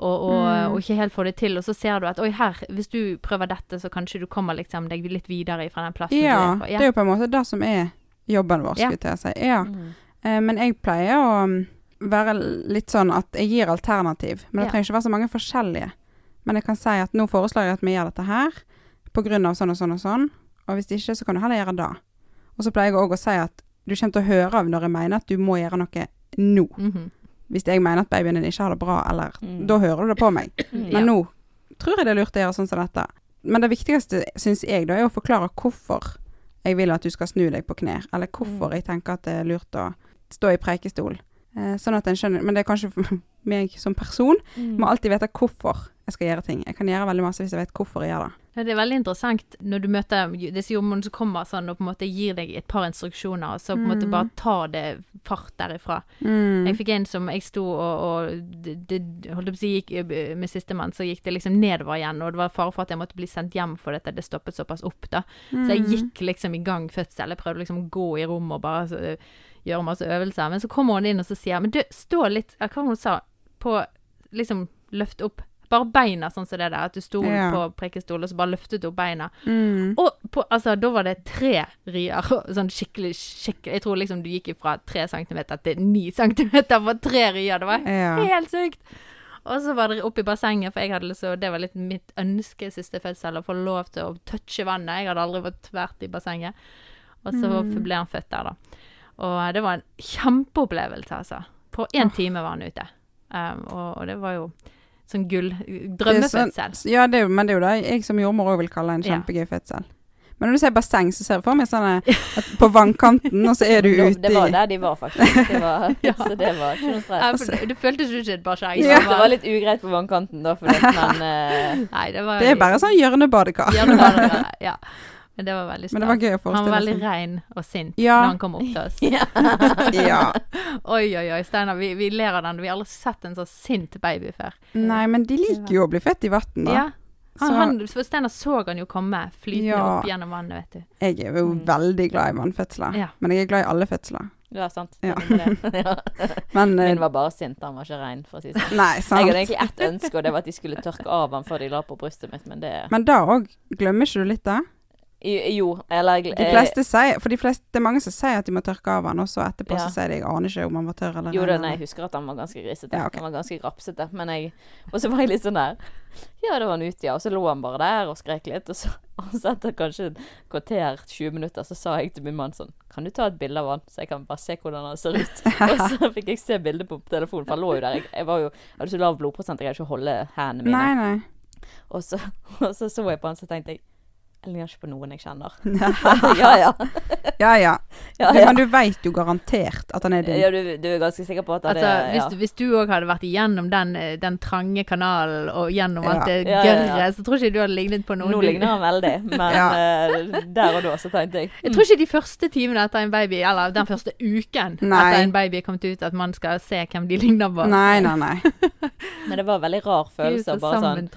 og, og, Mm. og ikke helt får det til, og så ser du at oi, her, hvis du prøver dette, så kanskje du kommer liksom deg litt videre fra den plassen Ja, du er på. Ja, det er jo på en måte det som er jobben vår, skulle jeg ja. si. Ja. Mm. Eh, men jeg pleier å um, være litt sånn at jeg gir alternativ. Men det trenger ikke være så mange forskjellige. Men jeg kan si at nå foreslår jeg at vi gjør dette her av sånn og sånn og sånn. Og hvis ikke, så kan du heller gjøre det. Og så pleier jeg òg å si at du kommer til å høre av når jeg mener at du må gjøre noe nå. Mhm. Hvis jeg mener at babyen din ikke har det bra, eller Mm. Da hører du det på meg. Men Ja. nå tror jeg det er lurt å gjøre sånn som dette. Men det viktigste, syns jeg, da, er å forklare hvorfor jeg vil at du skal snu deg på knær. Eller hvorfor Mm. jeg tenker at det er lurt å stå i preikestol. Eh, sånn at en skjønner Men det er kanskje meg som person. Mm. Må alltid vite hvorfor jeg skal gjøre ting. Jeg kan gjøre veldig masse hvis jeg vet hvorfor jeg gjør det. Det er veldig interessant når du møter disse jordmorene som kommer sånn og på en måte gir deg et par instruksjoner, og så på en måte Mm. bare tar det fart derifra. Mm. Jeg fikk en som jeg sto og, og det, holdt på å si, gikk eh, med sistemann, så gikk det liksom nedover igjen, og det var fare for at jeg måtte bli sendt hjem for dette, det stoppet såpass opp, da. Så jeg Mm. gikk liksom i gang fødsel. Jeg prøvde liksom å gå i rom og bare så, gjøre masse øvelser. Men så kommer hun inn og så sier Men du, stå litt Hva var det hun sa? På liksom løft opp bare beina, sånn som det der. At du sto Ja. på prekestol og så bare løftet du opp beina. Mm. Og på, altså, da var det tre rier. Sånn skikkelig, skikkelig Jeg tror liksom du gikk fra tre centimeter til ni centimeter på tre rier. Det var Ja. helt sykt! Og så var det oppe i bassenget, for jeg hadde lyst Det var litt mitt ønske siste fødsel, å få lov til å touche vannet. Jeg hadde aldri vært vært i bassenget. Og så Mm. ble han født der, da. Og det var en kjempeopplevelse, altså. På én oh. time var han ute. Um, og, og det var jo sånn gull Drømmefødsel. Så, Ja, det er, men det er jo det jeg som jordmor òg vil kalle en kjempegøy fødsel. Men når du ser basseng, så ser jeg for meg sånn på vannkanten, og så er du ute i Det var der de var, faktisk. Det var, Ja. Så det var ikke noe stress. Ja, det, det føltes ikke et basseng. Ja. Det var litt ugreit på vannkanten, da, for det, men uh, Nei, det var Det er bare sånn hjørnebadekar. Ja, det var det. Ja. Men det var veldig stas. Men det var gøy å han var veldig rein og sint Ja. når han kom opp til oss. Ja. Oi, oi, oi, Steinar, vi, vi ler av den. Vi har aldri sett en så sint baby før. Nei, men de liker jo å bli født i vann, da. Ja. Han, Så- han, for Steinar så han jo komme flytende Ja. opp gjennom vannet, vet du. Jeg er jo Mm. veldig glad i vannfødsler. Ja. Men jeg er glad i alle fødsler. Ja, sant. Ja. Det det. ja. Men eh, Min var bare sint, han var ikke rein, for å si det sånn. Nei, Jeg hadde egentlig ett ønske, og det var at de skulle tørke av han før de la på brystet mitt, men det Men da òg glemmer ikke du litt det? Jo, eller De fleste sier For de fleste, det er mange som sier at de må tørke av den, og så etterpå Ja. så sier de jeg aner ikke om han var tørr eller Jo da, nei, jeg husker at han var ganske grisete. Ja, okay. Han var ganske grapsete. Men jeg Og så var jeg litt sånn der Ja, det var han ute, ja. Og så lå han bare der og skrek litt. Og så, og så etter kanskje et kvarter, 20 minutter, så sa jeg til min mann sånn Kan du ta et bilde av han, så jeg kan bare se hvordan han ser ut? og så fikk jeg se bildet på telefonen, for han lå jo der. Jeg, jeg var jo, jeg hadde så lav blodprosent, jeg greide ikke å holde hendene mine. Nei, nei. Og så, og så så jeg på han, så tenkte jeg Jeg ligner ikke på noen jeg kjenner. ja, ja, ja. ja. ja, Du, ja. men du veit jo garantert at han er din. ja du, du er ganske sikker på at han Altså, er ja. du- hvis du òg hadde vært igjennom den, eh, den trange kanalen og gjennom Ja. alt det Ja, ja, ja. gørret, så tror ikke du hadde lignet på noen Nå ligner han veldig, men Ja. eh, der og da så tenkte jeg Jeg tror ikke de første timene etter en baby, eller den første uken Nei. etter en baby er kommet ut, at man skal se hvem de ligner på. Nei, nei, nei. Men det var en veldig rar følelse. Bare sånn.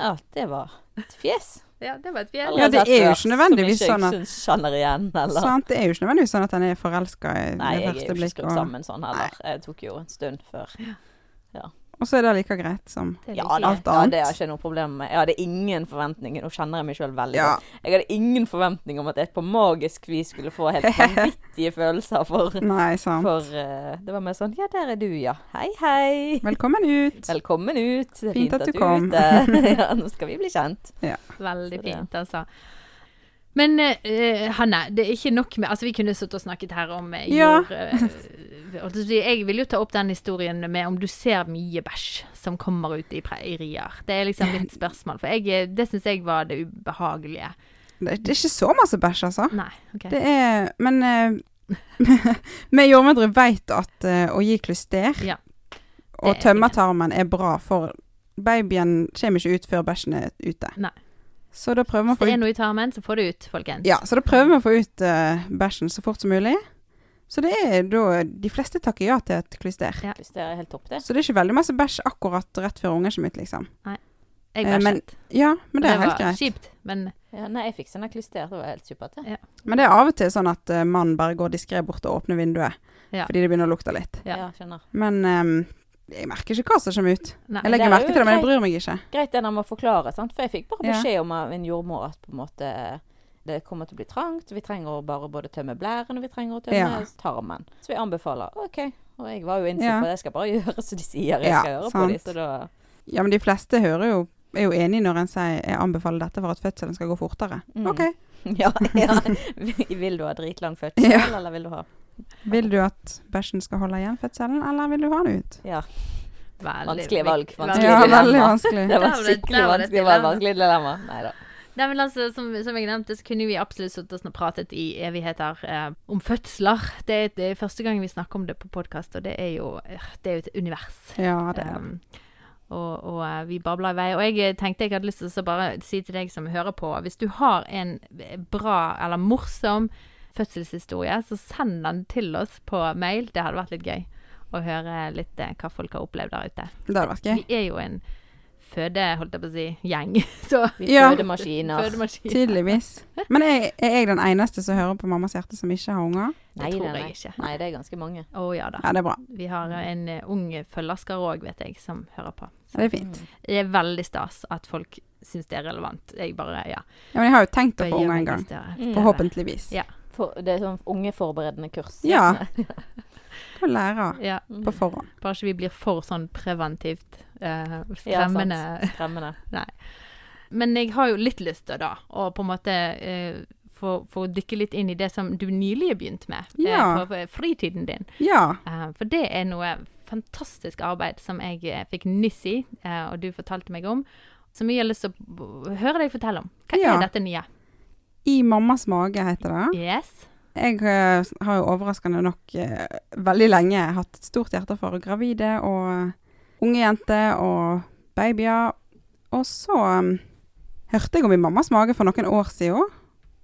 Ja, det var et fjes. Ja, det var et fjell. Ja, det er jo ikke nødvendigvis sånn at- jeg kjenner igjen, eller Sant? Det er jo ikke nødvendigvis sånn at han er forelska i Nei, det jeg er jo ikke blikk. skrudd sammen sånn heller. Det tok jo en stund før. Og så er det like greit som Ja, like alt ja, det har jeg ikke noe problem med. Jeg hadde ingen forventninger. Nå kjenner jeg meg sjøl veldig Ja. godt. Jeg hadde ingen forventning om at jeg på magisk vis skulle få helt vanvittige følelser for, Nei, sant. for uh, Det var mer sånn Ja, der er du, ja. Hei, hei. Velkommen ut. Velkommen ut. Er Fint at du er kom. ute. ja, nå skal vi bli kjent. Veldig fint, altså. Men uh, Hanne, det er ikke nok med Altså, vi kunne sittet og snakket her om uh, jord... holdt jeg vil jo ta opp den historien med om du ser mye bæsj som kommer ut i, i rier. Det er liksom mitt spørsmål. For jeg, eh, det syns jeg var det ubehagelige. Det, det er ikke så masse bæsj, altså. Nei, okay. Det er Men eh, vi jordmødre veit at uh, å gi klyster Ja. og tømme tarmen er bra, for babyen kommer ikke ut før bæsjen er ute. Nei. Så da prøver vi å Hvis få det er ut noe i tarmen, så får det ut, folkens. Ja, så da prøver vi å få ut uh, bæsjen så fort som mulig. Så det er da De fleste takker ja til et klyster. Ja. Klyster er helt topp, det. Så det er ikke veldig masse bæsj akkurat rett før ungen kommer ut, liksom. Jeg bæsjet. men. Ja, men det er helt var greit. kjipt, men Ja, nei, jeg fikk sånn klyster. Det var helt supert. det. Men det er av og til sånn at uh, mannen bare går diskré bort og åpner vinduet Ja. fordi det begynner å lukte litt. Ja. Ja, skjønner. Men um, jeg merker ikke hva som kommer ut. Nei. Jeg legger er merke til det, men jeg bryr meg ikke. Greit det når man forklarer, sant. For jeg fikk bare beskjed om av en jordmor at på en måte det kommer til å bli trangt. Vi trenger å bare både tømme blæren og vi trenger å tømme Ja. tarmen. Så vi anbefaler OK. Og jeg var jo innstilt Ja. på det, jeg skal bare gjøre som de sier jeg Ja, skal gjøre på sant. de, så da Ja, men de fleste hører jo er jo enig når en sier jeg anbefaler dette for at fødselen skal gå fortere. Mm. OK. Ja, ja. Vil du ha dritlang fødsel, Ja. eller vil du ha Vil du at bæsjen skal holde igjen fødselen, eller vil du ha den ut? Ja. Veldig vanskelig valg. Vanskelig Ja, veldig vanskelig. Det var skikkelig vanskelig. Vanskelig dilemma. Nei da. Nei, men altså, som, som jeg nevnte, så kunne vi absolutt sittet og pratet i evigheter eh, om fødsler. Det er, det er første gang vi snakker om det på podkast, og det er jo eh, det er jo et univers. Ja, det er det. Um, og og eh, vi babler i vei. Og jeg eh, tenkte jeg hadde lyst til å bare si til deg som hører på, hvis du har en bra eller morsom fødselshistorie, så send den til oss på mail. Det hadde vært litt gøy å høre litt hva folk har opplevd der ute. Det hadde vært gøy. Vi er jo en føde, holdt jeg på å si, gjeng. Så Vi Ja. Fødemaskiner. maskiner. Tydeligvis. Men er, er jeg den eneste som hører på Mammas hjerte som ikke har unger? Nei, Det tror nei, jeg ikke. Nei, det er ganske mange. Å ja da. Ja, det er bra. Vi har en uh, ung følgersker òg, vet jeg, som hører på. Ja, det er fint. Det er veldig stas at folk syns det er relevant. Jeg bare, ja. Ja, men jeg har jo tenkt å få unger en gang. Mm. Forhåpentligvis. Ja. For, det er sånn ungeforberedende kurs. Ja. Å lære Ja. På forhånd. Bare ikke vi blir for sånn preventivt eh, Ja, sant. fremmende. Skremmende. Men jeg har jo litt lyst til da, å på en måte eh, få, få dykke litt inn i det som du nylig har begynt med eh, Ja. eh, på fritiden din. Ja. Eh, for det er noe fantastisk arbeid som jeg eh, fikk nyss i, eh, og du fortalte meg om, som jeg har lyst til å høre deg fortelle om. Hva Ja. er dette nye? I mammas mage heter det. Yes. Jeg eh, har jo overraskende nok eh, veldig lenge hatt et stort hjerte for gravide og unge jenter og babyer. Og så um, hørte jeg om i mammas mage for noen år siden.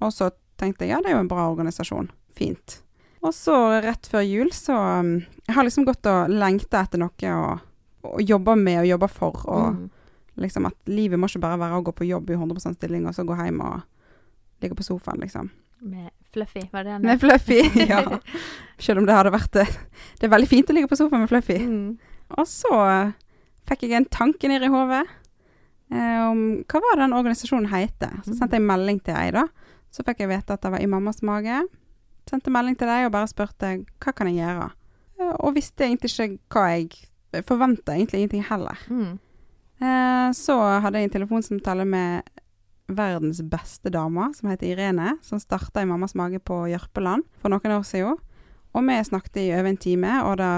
Og så tenkte jeg ja, det er jo en bra organisasjon. Fint. Og så rett før jul så um, Jeg har liksom gått og lengta etter noe å, å jobbe med og jobbe for. Og Mm. liksom at livet må ikke bare være å gå på jobb i 100 stilling og så gå hjem og ligge på sofaen, liksom. Med Fluffy, var det den? Med Fluffy, ja. Selv om det hadde vært det. Det er veldig fint å ligge på sofaen med Fluffy. Mm. Og så eh, fikk jeg en tanke ned i hodet eh, om hva var den organisasjonen heter. Så sendte jeg melding til ei, da. Så fikk jeg vite at det var i mammas mage. Sendte melding til deg og bare spurte hva kan jeg gjøre. Eh, Og visste egentlig ikke hva jeg forventa egentlig ingenting heller. Mm. Eh, så hadde jeg en telefonsamtale med verdens beste dame, som heter Irene, som starta i mammas mage på Jørpeland for noen år siden. Og vi snakket i over en time, og det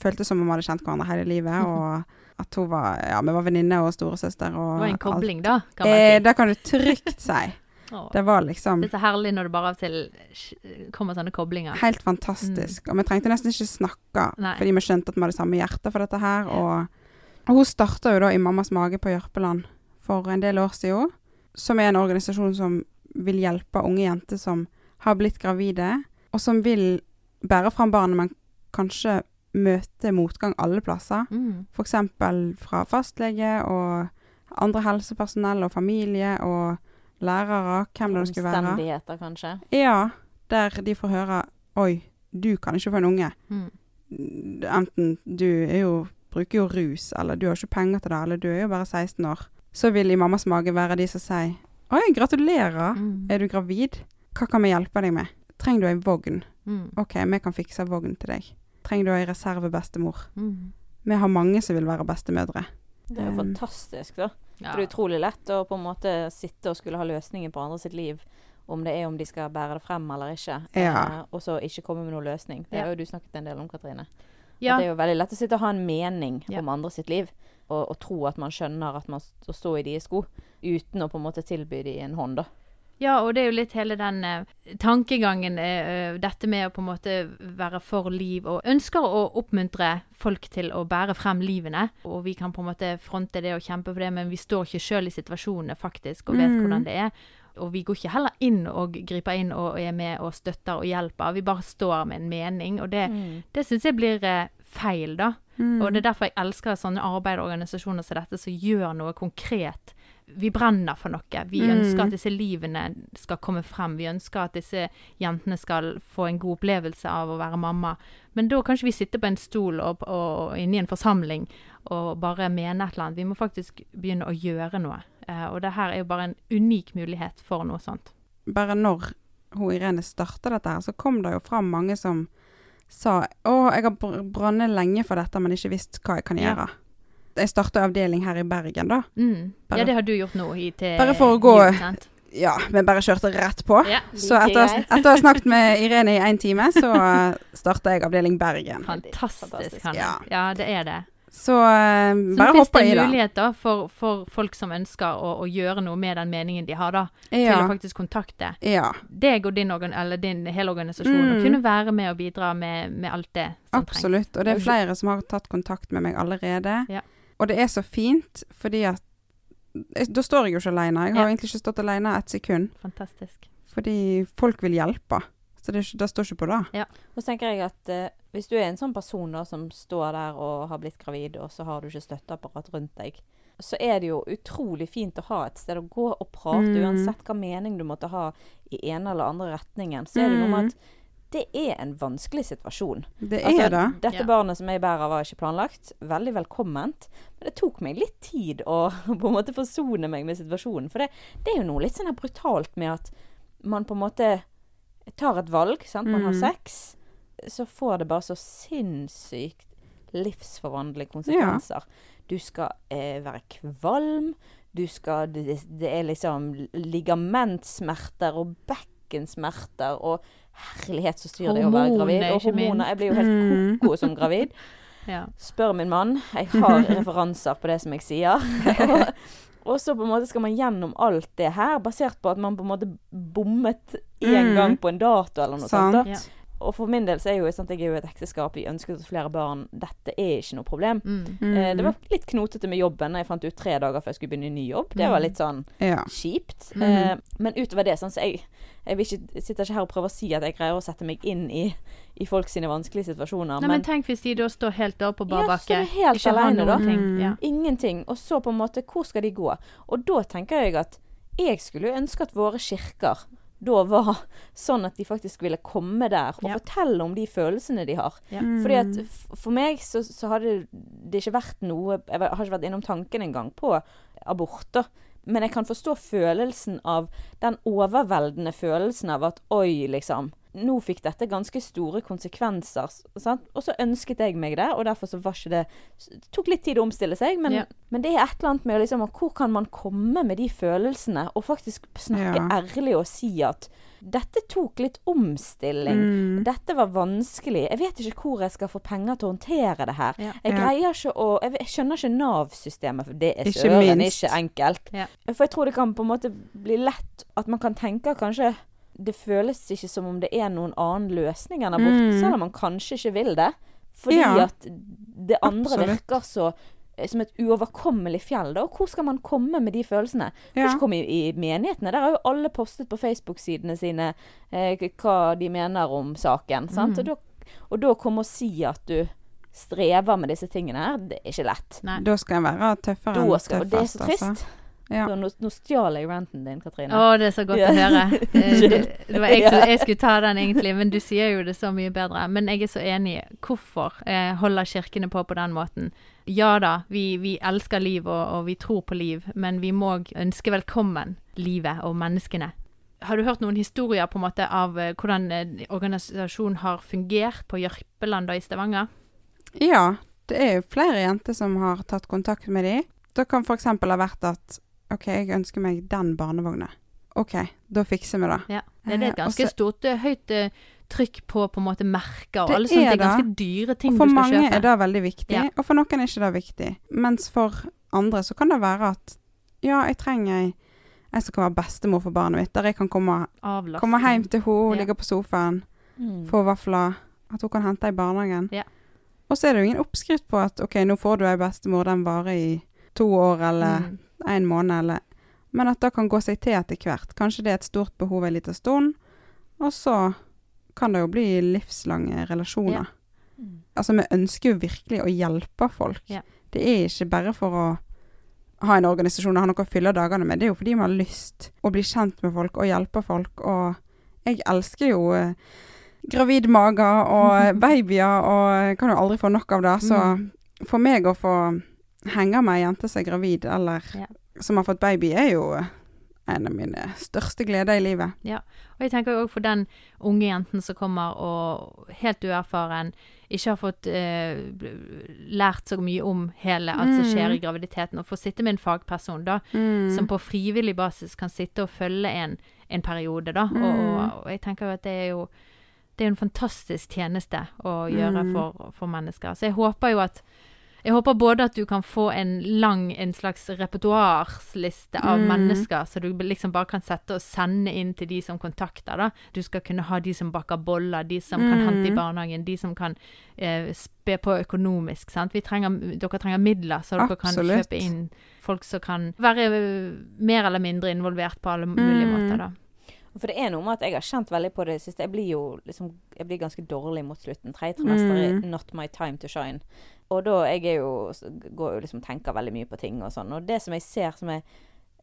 føltes som om vi hadde kjent hverandre hele livet. Og at hun var Ja, vi var venninne og storesøster og Det var en alt. kobling, da, kan man Eh, det kan du trygt si. Det var liksom Det er så herlig når det bare av og til kommer sånne koblinger. helt fantastisk. Og vi trengte nesten ikke snakke, Mm. Nei. fordi vi skjønte at vi hadde samme hjerte for dette her. Og, og hun starta jo da i Mammas mage på Jørpeland for en del år siden, som er en organisasjon som vil hjelpe unge jenter som har blitt gravide, og som vil bære fram barnet, men kanskje møte motgang alle plasser. Mm. F.eks. fra fastlege og andre helsepersonell og familie og lærere, hvem det skulle være. Omstendigheter, kanskje. Ja, der de får høre Oi, du kan ikke få en unge. Mm. Enten du jo, bruker jo rus, eller du har ikke penger til det, eller du er jo bare 16 år. Så vil i mammas mage være de som sier Oi, gratulerer. Mm. Er du gravid? Hva kan vi hjelpe deg med? Trenger du ei vogn? Mm. OK, vi kan fikse vogn til deg. Trenger du ei reservebestemor? Mm. Vi har mange som vil være bestemødre. Det er jo Um, fantastisk, da. Ja. For det er utrolig lett å på en måte sitte og skulle ha løsninger på andre sitt liv. Om det er om de skal bære det frem eller ikke. Ja. Eh, og så ikke komme med noen løsning. Det Ja. har jo du snakket en del om, Katrine. Ja. Det er jo veldig lett å sitte og ha en mening Ja. om andre sitt liv. Og, og tro at man skjønner at man står stå i deres sko. Uten å på en måte tilby dem en hånd, da. Ja, og det er jo litt hele den eh, tankegangen, eh, eh, dette med å på en måte være for liv, og ønsker å oppmuntre folk til å bære frem livene. Og vi kan på en måte fronte det og kjempe for det, men vi står ikke sjøl i situasjonene faktisk, og vet Mm. hvordan det er. Og vi går ikke heller inn og griper inn og er med og støtter og hjelper. Vi bare står med en mening, og det, Mm. det syns jeg blir eh, feil, da. Mm. Og det er derfor jeg elsker sånne arbeiderorganisasjoner som dette, som gjør noe konkret. Vi brenner for noe. Vi Mm. ønsker at disse livene skal komme frem. Vi ønsker at disse jentene skal få en god opplevelse av å være mamma. Men da kan ikke vi sitte på en stol og, og, og inne i en forsamling og bare mene et eller annet. Vi må faktisk begynne å gjøre noe. Eh, og det her er jo bare en unik mulighet for noe sånt. bare når hun Irene starta dette her, så kom det jo fram mange som sa å, jeg har br- brannet lenge for dette, men ikke visst hva jeg kan Ja. gjøre. Jeg starta avdeling her i Bergen, da. Mm. Bare- ja, det har du gjort nå i til Bare for å gå- jul. Ja, vi bare kjørte rett på. Ja. Så Like etter, etter å ha snakket med Irene i én time, så starta jeg avdeling Bergen. Fantastisk, Fantastisk. Ja. Ja, det er det. Så eh, Så bare finnes hoppa det i det. muligheter for, for folk som ønsker å, å gjøre noe med den meningen de har, da. Til å faktisk kontakte ja, deg og din, eller din hele organisasjon. Og Mm. kunne være med og bidra med, med alt det som trengs. absolutt. Og det er flere som har tatt kontakt med meg allerede. Ja. Og det er så fint, fordi at Da står jeg jo ikke alene. Jeg har Ja. egentlig ikke stått alene et sekund. Fantastisk. Fordi folk vil hjelpe. Så det, det står ikke på det. Og så tenker jeg at eh, hvis du er en sånn person da som står der og har blitt gravid, og så har du ikke støtteapparat rundt deg, så er det jo utrolig fint å ha et sted å gå og prate, Mm. uansett hva mening du måtte ha i ene eller andre retningen. Så er det noe med Mm. at det er en vanskelig situasjon. Det Altså, er det. Dette Ja. barnet som jeg bærer, var ikke planlagt. Veldig velkomment. Men det tok meg litt tid å på en måte forsone meg med situasjonen. For det, det er jo noe litt sånn her brutalt med at man på en måte tar et valg. Sant? Man har Mm. sex. Så får det bare så sinnssykt livsforvandlende konsekvenser. Du skal eh, være kvalm. Du skal det, det er liksom ligamentsmerter og bekkensmerter og Herlighet, så styrer det å være gravid. Og hormoner. Jeg blir jo helt Mm. koko som gravid. Ja. Spør min mann. Jeg har referanser på det som jeg sier. og, så på en måte skal man gjennom alt det her, basert på at man på en måte bommet én Mm. gang på en dato eller noe sånt. Da. Ja. Og for min del så er jo sant, jeg er jo et ekteskap, vi ønsket oss flere barn. Dette er ikke noe problem. Mm. Eh, det var litt knotete med jobben. Jeg fant ut tre dager før jeg skulle begynne i ny jobb. Det var Mm. litt sånn Ja. kjipt. Mhm. Eh, men utover det, sånn, så jeg, jeg vil ikke, sitter ikke her og prøver å si at jeg greier å sette meg inn i, i folk sine vanskelige situasjoner. Nei, men tenk hvis de da står helt der på bar bakke. Ja, står helt ikke alene, da. ting. Mm. Ja. Ingenting. Og så på en måte, hvor skal de gå? Og da tenker jeg at jeg skulle jo ønske at våre kirker da var sånn at de faktisk ville komme der og Ja. fortelle om de følelsene de har. Ja. Fordi at for meg så, så hadde det ikke vært noe Jeg har ikke vært innom tanken engang på abort, da. Men jeg kan forstå følelsen av Den overveldende følelsen av at oi, liksom. Nå fikk dette ganske store konsekvenser. Sant? Og så ønsket jeg meg det, og derfor så var ikke det Det tok litt tid å omstille seg, men, Ja. men det er et eller annet med liksom Hvor kan man komme med de følelsene, og faktisk snakke Ja. ærlig og si at dette tok litt omstilling. Mm. Dette var vanskelig. Jeg vet ikke hvor jeg skal få penger til å håndtere det her. Ja. Jeg greier ikke å Jeg, jeg skjønner ikke Nav-systemet, for det er søren ikke enkelt. Ja. For jeg tror det kan på en måte bli lett at man kan tenke kanskje Det føles ikke som om det er noen annen løsning enn abort, Mm. selv om man kanskje ikke vil det. Fordi Ja. at det andre Absolutt. virker så eh, som et uoverkommelig fjell. Da. Hvor skal man komme med de følelsene? Du Ja. ikke komme i, i menighetene. Der har jo alle postet på Facebook-sidene sine eh, hva de mener om saken. Mm. Og, da, og da komme og si at du strever med disse tingene her, det er ikke lett. Nei. Da skal en være tøffere enn tøffest. og det er så trist. altså. Ja. Nå, nå stjal jeg ranten din, Katrine. Å, det er så godt Ja. å høre. Det, det, var jeg, jeg skulle ta den egentlig, men du sier jo det så mye bedre. Men jeg er så enig. Hvorfor eh, holder kirkene på på den måten? Ja da, vi, vi elsker liv og, og vi tror på liv, men vi må ønske velkommen livet og menneskene. Har du hørt noen historier på en måte av eh, hvordan eh, organisasjonen har fungert på Jørpeland og i Stavanger? Ja, det er jo flere jenter som har tatt kontakt med dem. Det kan f.eks. ha vært at OK, jeg ønsker meg den barnevogna. OK, da fikser vi det. Ja, det er det et Eh, ganske så- stort, eh, høyt eh, trykk på på en måte merker og Det alle sånne er. Ganske dyre ting du skal kjøpe. For mange er det veldig viktig, Ja. og for noen er ikke det viktig. Mens for andre så kan det være at ja, jeg trenger ei jeg som kan være bestemor for barnet mitt, der jeg kan komme, komme hjem til henne, Ja. ligge på sofaen, Mm. få vafler, at hun kan hente i barnehagen. Ja. Og så er det jo ingen oppskrift på at OK, nå får du ei bestemor, den varer i to år eller Mm. En måned, eller Men at det kan gå seg til etter hvert. Kanskje det er et stort behov en liten stund, og så kan det jo bli livslange relasjoner. Ja. Mm. Altså, vi ønsker jo virkelig å hjelpe folk. Ja. Det er ikke bare for å ha en organisasjon og ha noe å fylle dagene med. Det er jo fordi vi har lyst å bli kjent med folk og hjelpe folk. Og jeg elsker jo eh, gravidmager og babyer, og kan jo aldri få nok av det. Så for meg å få henge med ei jente som er gravid, eller Ja. som har fått baby, er jo en av mine største gleder i livet. Og jeg tenker jo òg for den unge jenten som kommer og helt uerfaren, ikke har fått eh, lært så mye om hele alt som skjer i Mm. graviditeten, og får sitte med en fagperson da, som på frivillig basis kan sitte og følge en, en periode, da. Mm. og, og jeg tenker jo at det er jo det er en fantastisk tjeneste å gjøre Mm. for, for mennesker. Så jeg håper jo at jeg håper både at du kan få en lang, en slags repertoarsliste av Mm. mennesker, så du liksom bare kan sette og sende inn til de som kontakter, da. Du skal kunne ha de som baker boller, de som kan hente i Mm. barnehagen, de som kan eh, spe på økonomisk, sant. Vi trenger, dere trenger midler, så dere kan kjøpe inn folk som kan være eh, mer eller mindre involvert på alle mulige Mm. måter, da. For det er noe med at jeg har kjent veldig på det siste. Jeg blir jo liksom, jeg blir ganske dårlig mot slutten. Tredje trimester er Mm. not my time to shine. Og da jeg jo, går jo liksom tenker veldig mye på ting og sånn. Og det som jeg ser som jeg,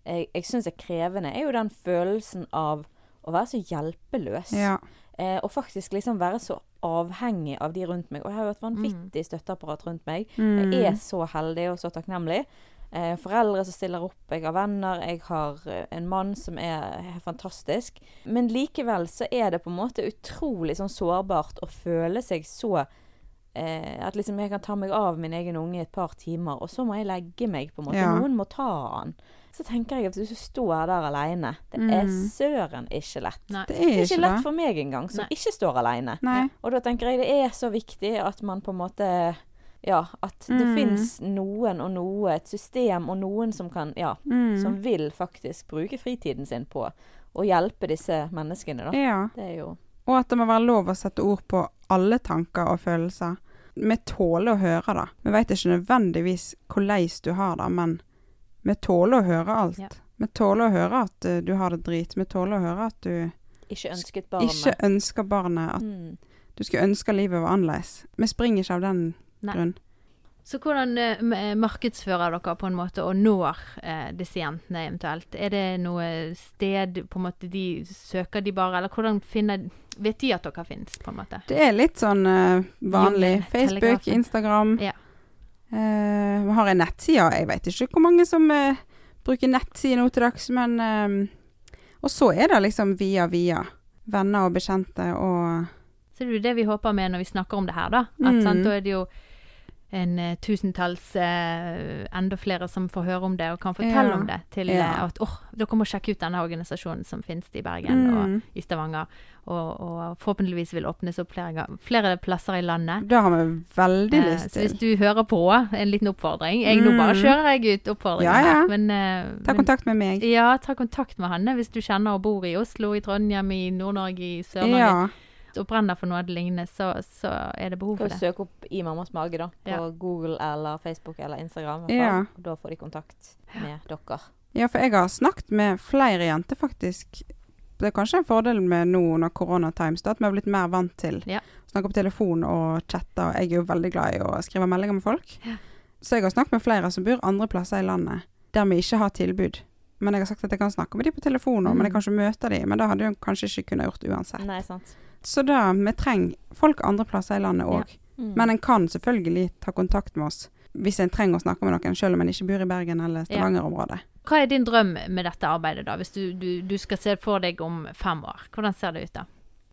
jeg, jeg syns er krevende, er jo den følelsen av å være så hjelpeløs. Ja. Eh, og faktisk liksom være så avhengig av de rundt meg. Og jeg har jo et Mm. vanvittig støtteapparat rundt meg. Mm. Jeg er så heldig og så takknemlig. Eh, foreldre som stiller opp, jeg har venner, jeg har eh, en mann som er fantastisk. Men likevel så er det på en måte utrolig sånn sårbart å føle seg så eh, At liksom jeg kan ta meg av min egen unge i et par timer, og så må jeg legge meg, på en måte. Ja. Noen må ta han. Så tenker jeg at hvis du står der aleine Det er Mm. søren ikke lett. Nei. Det Det er er ikke ikke lett for meg engang, som Nei. ikke står aleine. Nei. Og da tenker jeg det er så viktig at man på en måte Ja, at det Mm. fins noen og noe, et system og noen som kan Ja, Mm. som vil faktisk bruke fritiden sin på å hjelpe disse menneskene, da. Ja. Det er jo Og at det må være lov å sette ord på alle tanker og følelser. Vi tåler å høre det. Vi vet ikke nødvendigvis hvordan du har det, men vi tåler å høre alt. Ja. Vi tåler å høre at eh, du har det drit. Vi tåler å høre at du Ikke ønsket barnet. ikke ønsker barnet. At Mm. du skulle ønske livet var annerledes. Vi springer ikke av den Nei. grunn. Så hvordan eh, eh, markedsfører dere på en måte og når eh, disse jentene eventuelt? Er det noe sted på en måte de søker de bare, eller hvordan finner Vet de at dere finnes, på en måte? Det er litt sånn uh, vanlig. Facebook. Instagram. Ja. Uh, vi har en nettside. Jeg vet ikke hvor mange som uh, bruker nettside nå til dags, men Og så er det liksom via via. Venner og bekjente og Ser er det vi håper med når vi snakker om det her, da. At, Mm. sant, da er det jo en eh, tusentalls eh, enda flere som får høre om det og kan fortelle Ja. om det. Til Ja. eh, at oh, dere må sjekke ut denne organisasjonen som finnes i Bergen og mm, i Stavanger. Og, og forhåpentligvis vil åpnes opp flere, flere plasser i landet. Det har vi veldig Eh, lyst så hvis du hører på, en liten oppfordring. Jeg, Nå bare Mm. kjører jeg ut oppfordringen Ja, ja. her. Men, eh, Ta kontakt med meg. Ja, ta kontakt med Hanne hvis du kjenner og bor i Oslo, i Trondheim, i Nord-Norge, i Sør-Norge. Ja. Og brenner for noe av det lignende, så, så er det behov for det. søke opp I mammas mage, da. På Ja. Google eller Facebook eller Instagram. Ja. da får de kontakt med dere. ja, for jeg har snakket med flere jenter, faktisk. Det er kanskje en fordel med nå under koronatimes, at vi har blitt mer vant til Ja. å snakke på telefon og chatte. og Jeg er jo veldig glad i å skrive meldinger med folk. Ja. Så jeg har snakket med flere som bor andre plasser i landet, der vi ikke har tilbud. Men jeg har sagt at jeg kan snakke med de på telefon, Mm. men jeg kan ikke møte de. Men det hadde jeg kanskje ikke kunnet gjort uansett. Nei, sant. Så da, vi trenger folk andre plasser i landet òg. Mm. Men en kan selvfølgelig ta kontakt med oss hvis en trenger å snakke med noen, selv om en ikke bor i Bergen eller Stavanger-området. Hva er din drøm med dette arbeidet, da? Hvis du, du, du skal se for deg om fem år. Hvordan ser det ut da?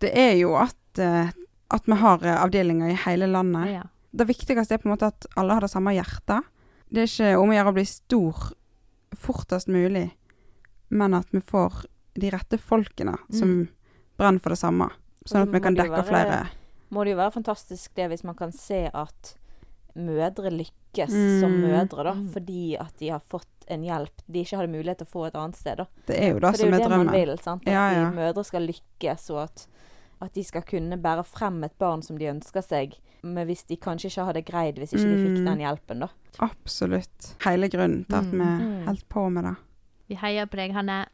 Det er jo at, eh, at vi har eh, avdelinger i hele landet. Ja. Det viktigste er på en måte at alle har det samme hjertet. Det er ikke om å gjøre å bli stor fortest mulig, men at vi får de rette folkene som brenner for det samme. Sånn at vi kan dekke være- flere. må det jo være fantastisk det hvis man kan se at mødre lykkes Mm. som mødre, da. Mm. Fordi at de har fått en hjelp de ikke hadde mulighet til å få et annet sted, da. Det er jo det det som er er jo det man drømmen. vil, sant. At Ja, ja. de mødre skal lykkes, og at, at de skal kunne bære frem et barn som de ønsker seg. Men hvis de kanskje ikke hadde greid hvis ikke de fikk Mm. den hjelpen, da. Absolutt. Hele grunnen til at Mm. vi Mm. holdt på med det. Vi heier på deg, Hanne.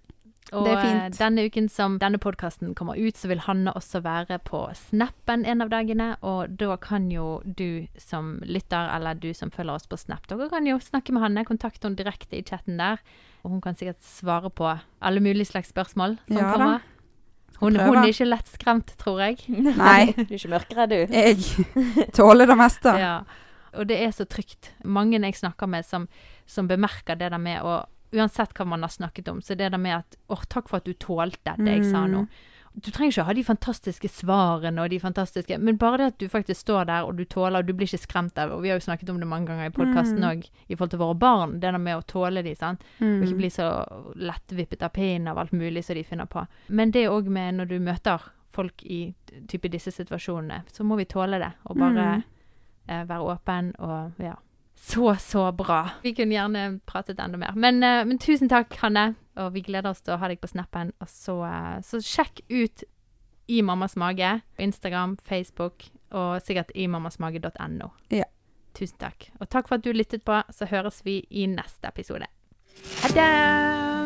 Og Det eh, fint. denne uken som denne podkasten kommer ut, så vil Hanne også være på Snappen en av dagene. Og da kan jo du som lytter, eller du som følger oss på Snap, dere kan jo snakke med Hanne. Kontakte henne direkte i chatten der. Og hun kan sikkert svare på alle mulige slags spørsmål som Ja da. Hun, hun er ikke lett skremt, tror jeg. Nei. Du er ikke mørkere, du. Jeg tåler det meste. Ja. Og det er så trygt. Mange jeg snakker med som, som bemerker det der med å Uansett hva man har snakket om, så det der med at Å, takk for at du tålte det jeg sa nå. Mm. Du trenger ikke ha de fantastiske svarene og de fantastiske Men bare det at du faktisk står der og du tåler, og du blir ikke skremt av Og vi har jo snakket om det mange ganger i podkasten Mm. i forhold til våre barn. Det der med å tåle de, sant. Mm. Og ikke bli så lettvippet av pinnen av alt mulig som de finner på. Men det òg med når du møter folk i type disse situasjonene, så må vi tåle det. Og bare Mm. eh, være åpen og ja. Så, så bra. Vi kunne gjerne pratet enda mer. Men, eh, men tusen takk, Hanne. Og vi gleder oss til å ha deg på snappen. Og så, eh, så sjekk ut I mammas mage på Instagram, Facebook og sikkert imammasmage.no. Ja. Tusen takk. Og takk for at du lyttet på. Så høres vi i neste episode. Ha det!